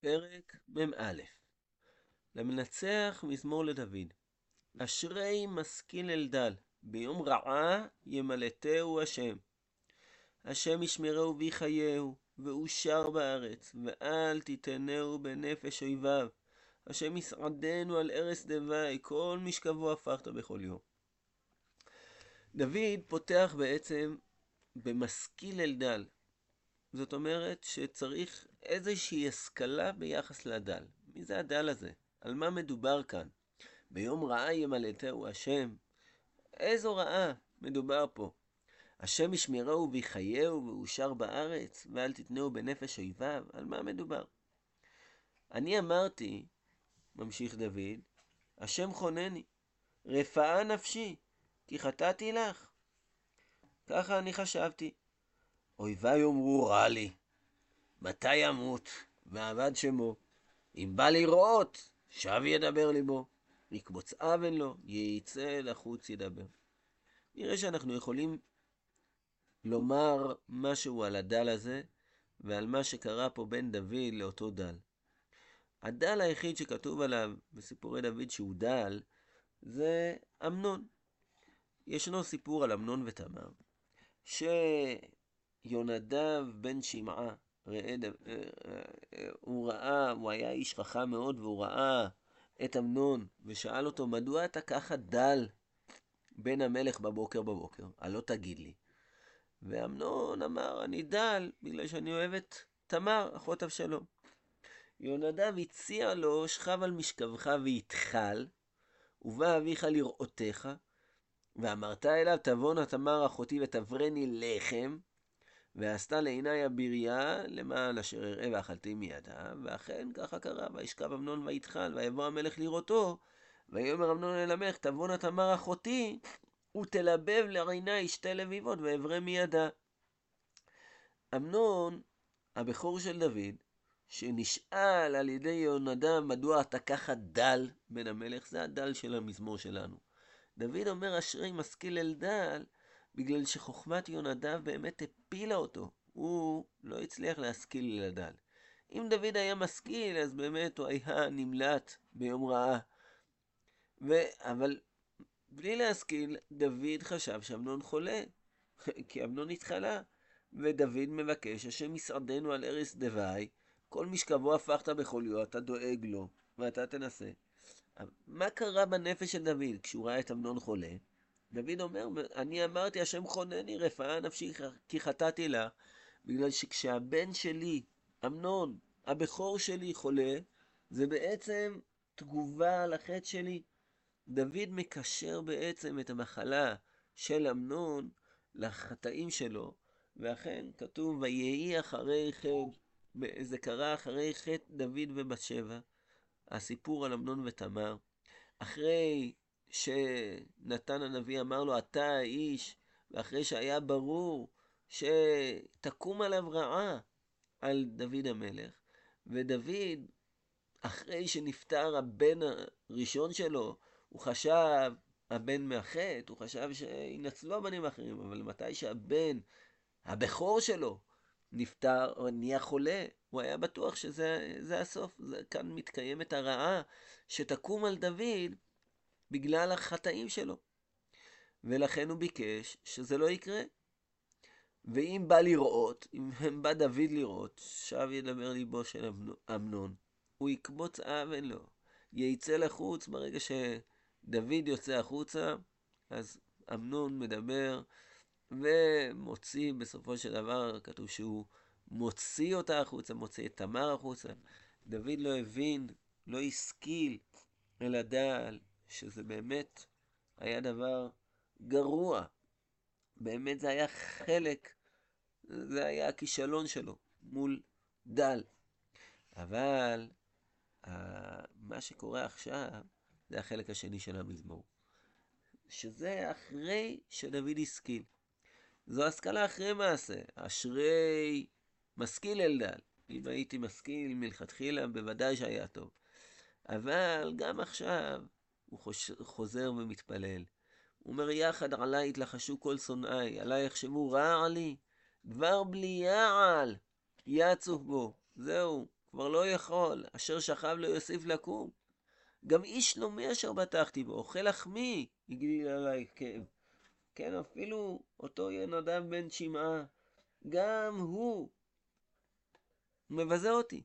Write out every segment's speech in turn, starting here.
פרק מ"א למנצח מזמור לדוד. אשרי משכיל אלדל, ביום רעה ימלטהו השם. השם ישמרהו ויחייהו, ואושר בארץ, ואל תיתנהו בנפש אויביו. השם יסעדנו על ערש דווי, כל משכבו הפכת בכל יום. דוד פותח בעצם במשכיל אלדל. זאת אומרת שצריך איזושהי השכלה ביחס לדל. מי זה הדל הזה? על מה מדובר כאן? ביום רעה ימלטהו השם? איזו רעה מדובר פה? השם ישמרהו ויחייהו ואושר בארץ, ואל תתנהו בנפש אויביו? על מה מדובר? אני אמרתי, ממשיך דוד, השם חונני, רפאה נפשי, כי חטאתי לך. ככה אני חשבתי. אויבי יאמרו רע לי, מתי ימות, ועבד שמו. אם בא לראות, שב ידבר ליבו. יקבוץ אבן לו, יצא לחוץ ידבר. נראה שאנחנו יכולים לומר משהו על הדל הזה, ועל מה שקרה פה בין דוד לאותו דל. הדל היחיד שכתוב עליו בסיפורי דוד שהוא דל, זה אמנון. ישנו סיפור על אמנון ותמר, שיונדב בן שמעה, ראה, הוא ראה, הוא היה איש חכם מאוד, והוא ראה את אמנון, ושאל אותו, מדוע אתה ככה דל בן המלך בבוקר בבוקר? הלא תגיד לי. ואמנון אמר, אני דל בגלל שאני אוהב את תמר, אחות אבשלום. יונדב הציע לו, שכב על משכבך ויתחל, ובא אביך לראותך, ואמרת אליו, תבואנה תמר אחותי ותברני לחם, ועשתה לעיני הבריה למען אשר אראה ואכלתי מידה, ואכן ככה קרה, וישכב אמנון ויתחל, ויבוא המלך לראותו, ויאמר אמנון אל המלך, תבואנה תמר אחותי, ותלבב לעיני שתי לביבות, ואברא מידה. אמנון, הבכור של דוד, שנשאל על ידי יהונדב, מדוע אתה ככה דל בן המלך, זה הדל של המזמור שלנו. דוד אומר, אשרי משכיל אל דל, בגלל שחוכמת יונדב באמת הפילה אותו. הוא לא הצליח להשכיל לדל. אם דוד היה משכיל, אז באמת הוא היה נמלט ביום רעה. ו... אבל בלי להשכיל, דוד חשב שאמנון חולה, כי אמנון התחלה, ודוד מבקש, השם יסעדנו על ערש דווי, כל משכבו הפכת בכל יום, אתה דואג לו, ואתה תנסה. מה קרה בנפש של דוד כשהוא ראה את אמנון חולה? דוד אומר, אני אמרתי, השם חונני רפאה נפשי כי חטאתי לה, בגלל שכשהבן שלי, אמנון, הבכור שלי חולה, זה בעצם תגובה על החטא שלי. דוד מקשר בעצם את המחלה של אמנון לחטאים שלו, ואכן כתוב, ויהי אחרי חטא, זה קרה אחרי חטא דוד ובת שבע, הסיפור על אמנון ותמר. אחרי שנתן הנביא אמר לו, אתה האיש, ואחרי שהיה ברור שתקום עליו רעה על דוד המלך, ודוד, אחרי שנפטר הבן הראשון שלו, הוא חשב, הבן מהחטא, הוא חשב שינצלו הבנים האחרים, אבל מתי שהבן, הבכור שלו, נפטר או נהיה חולה, הוא היה בטוח שזה הסוף. זה, כאן מתקיימת הרעה שתקום על דוד בגלל החטאים שלו. ולכן הוא ביקש שזה לא יקרה. ואם בא לראות, אם בא דוד לראות, שב ידבר ליבו של אמנון. הוא יקבוץ אבן לו, יצא לחוץ ברגע שדוד יוצא החוצה, אז אמנון מדבר ומוציא, בסופו של דבר כתוב שהוא מוציא אותה החוצה, מוציא את תמר החוצה. דוד לא הבין, לא השכיל, אלא דל שזה באמת היה דבר גרוע. באמת זה היה חלק, זה היה הכישלון שלו מול דל. אבל מה שקורה עכשיו זה החלק השני של המזמור. שזה אחרי שדוד השכיל. זו השכלה אחרי מעשה. אשרי משכיל אלדל. אם הייתי משכיל מלכתחילה, בוודאי שהיה טוב. אבל גם עכשיו, הוא חוזר ומתפלל. הוא אומר, יחד עלי יתלחשו כל שונאי, עלי יחשבו רע לי, דבר בלי יעל, יצוף בו. זהו, כבר לא יכול, אשר שכב לא יוסיף לקום. גם איש שלומי אשר בטחתי בו, אוכל לחמי, הגדיל עלי כאב. כן, אפילו אותו ינדב בן שמעה, גם הוא מבזה אותי.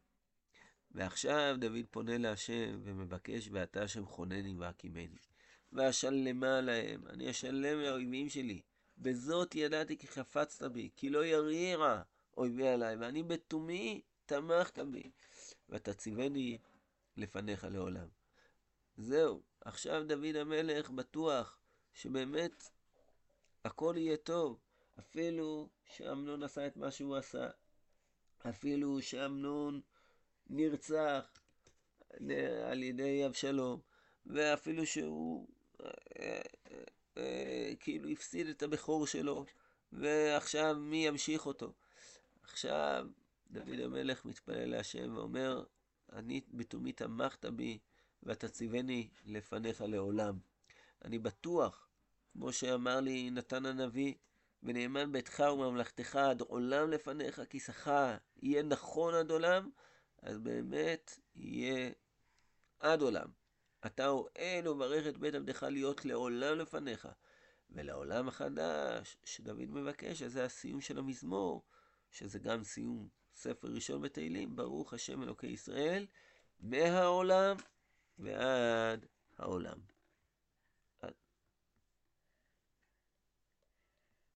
ועכשיו דוד פונה להשם ומבקש, ואתה השם חונני והקימני. ואשלמה להם, אני אשלם לאויבים שלי. בזאת ידעתי כי חפצת בי, כי לא ירירה אויבי עליי, ואני בתומי תמכת בי. ותציבני לפניך לעולם. זהו, עכשיו דוד המלך בטוח שבאמת הכל יהיה טוב. אפילו שאמנון עשה את מה שהוא עשה, אפילו שאמנון נרצח על ידי אבשלום, ואפילו שהוא אה, אה, אה, כאילו הפסיד את הבכור שלו, ועכשיו מי ימשיך אותו? עכשיו דוד המלך מתפלל להשם ואומר, אני בתומי תמכת בי ותציבני לפניך לעולם. אני בטוח, כמו שאמר לי נתן הנביא, ונאמן ביתך וממלכתך עד עולם לפניך, כיסך יהיה נכון עד עולם, אז באמת יהיה עד עולם. אתה אוהל וברך את בית עבדך להיות לעולם לפניך. ולעולם החדש שדוד מבקש, אז זה הסיום של המזמור, שזה גם סיום ספר ראשון בתהילים, ברוך השם אלוקי ישראל, מהעולם ועד העולם.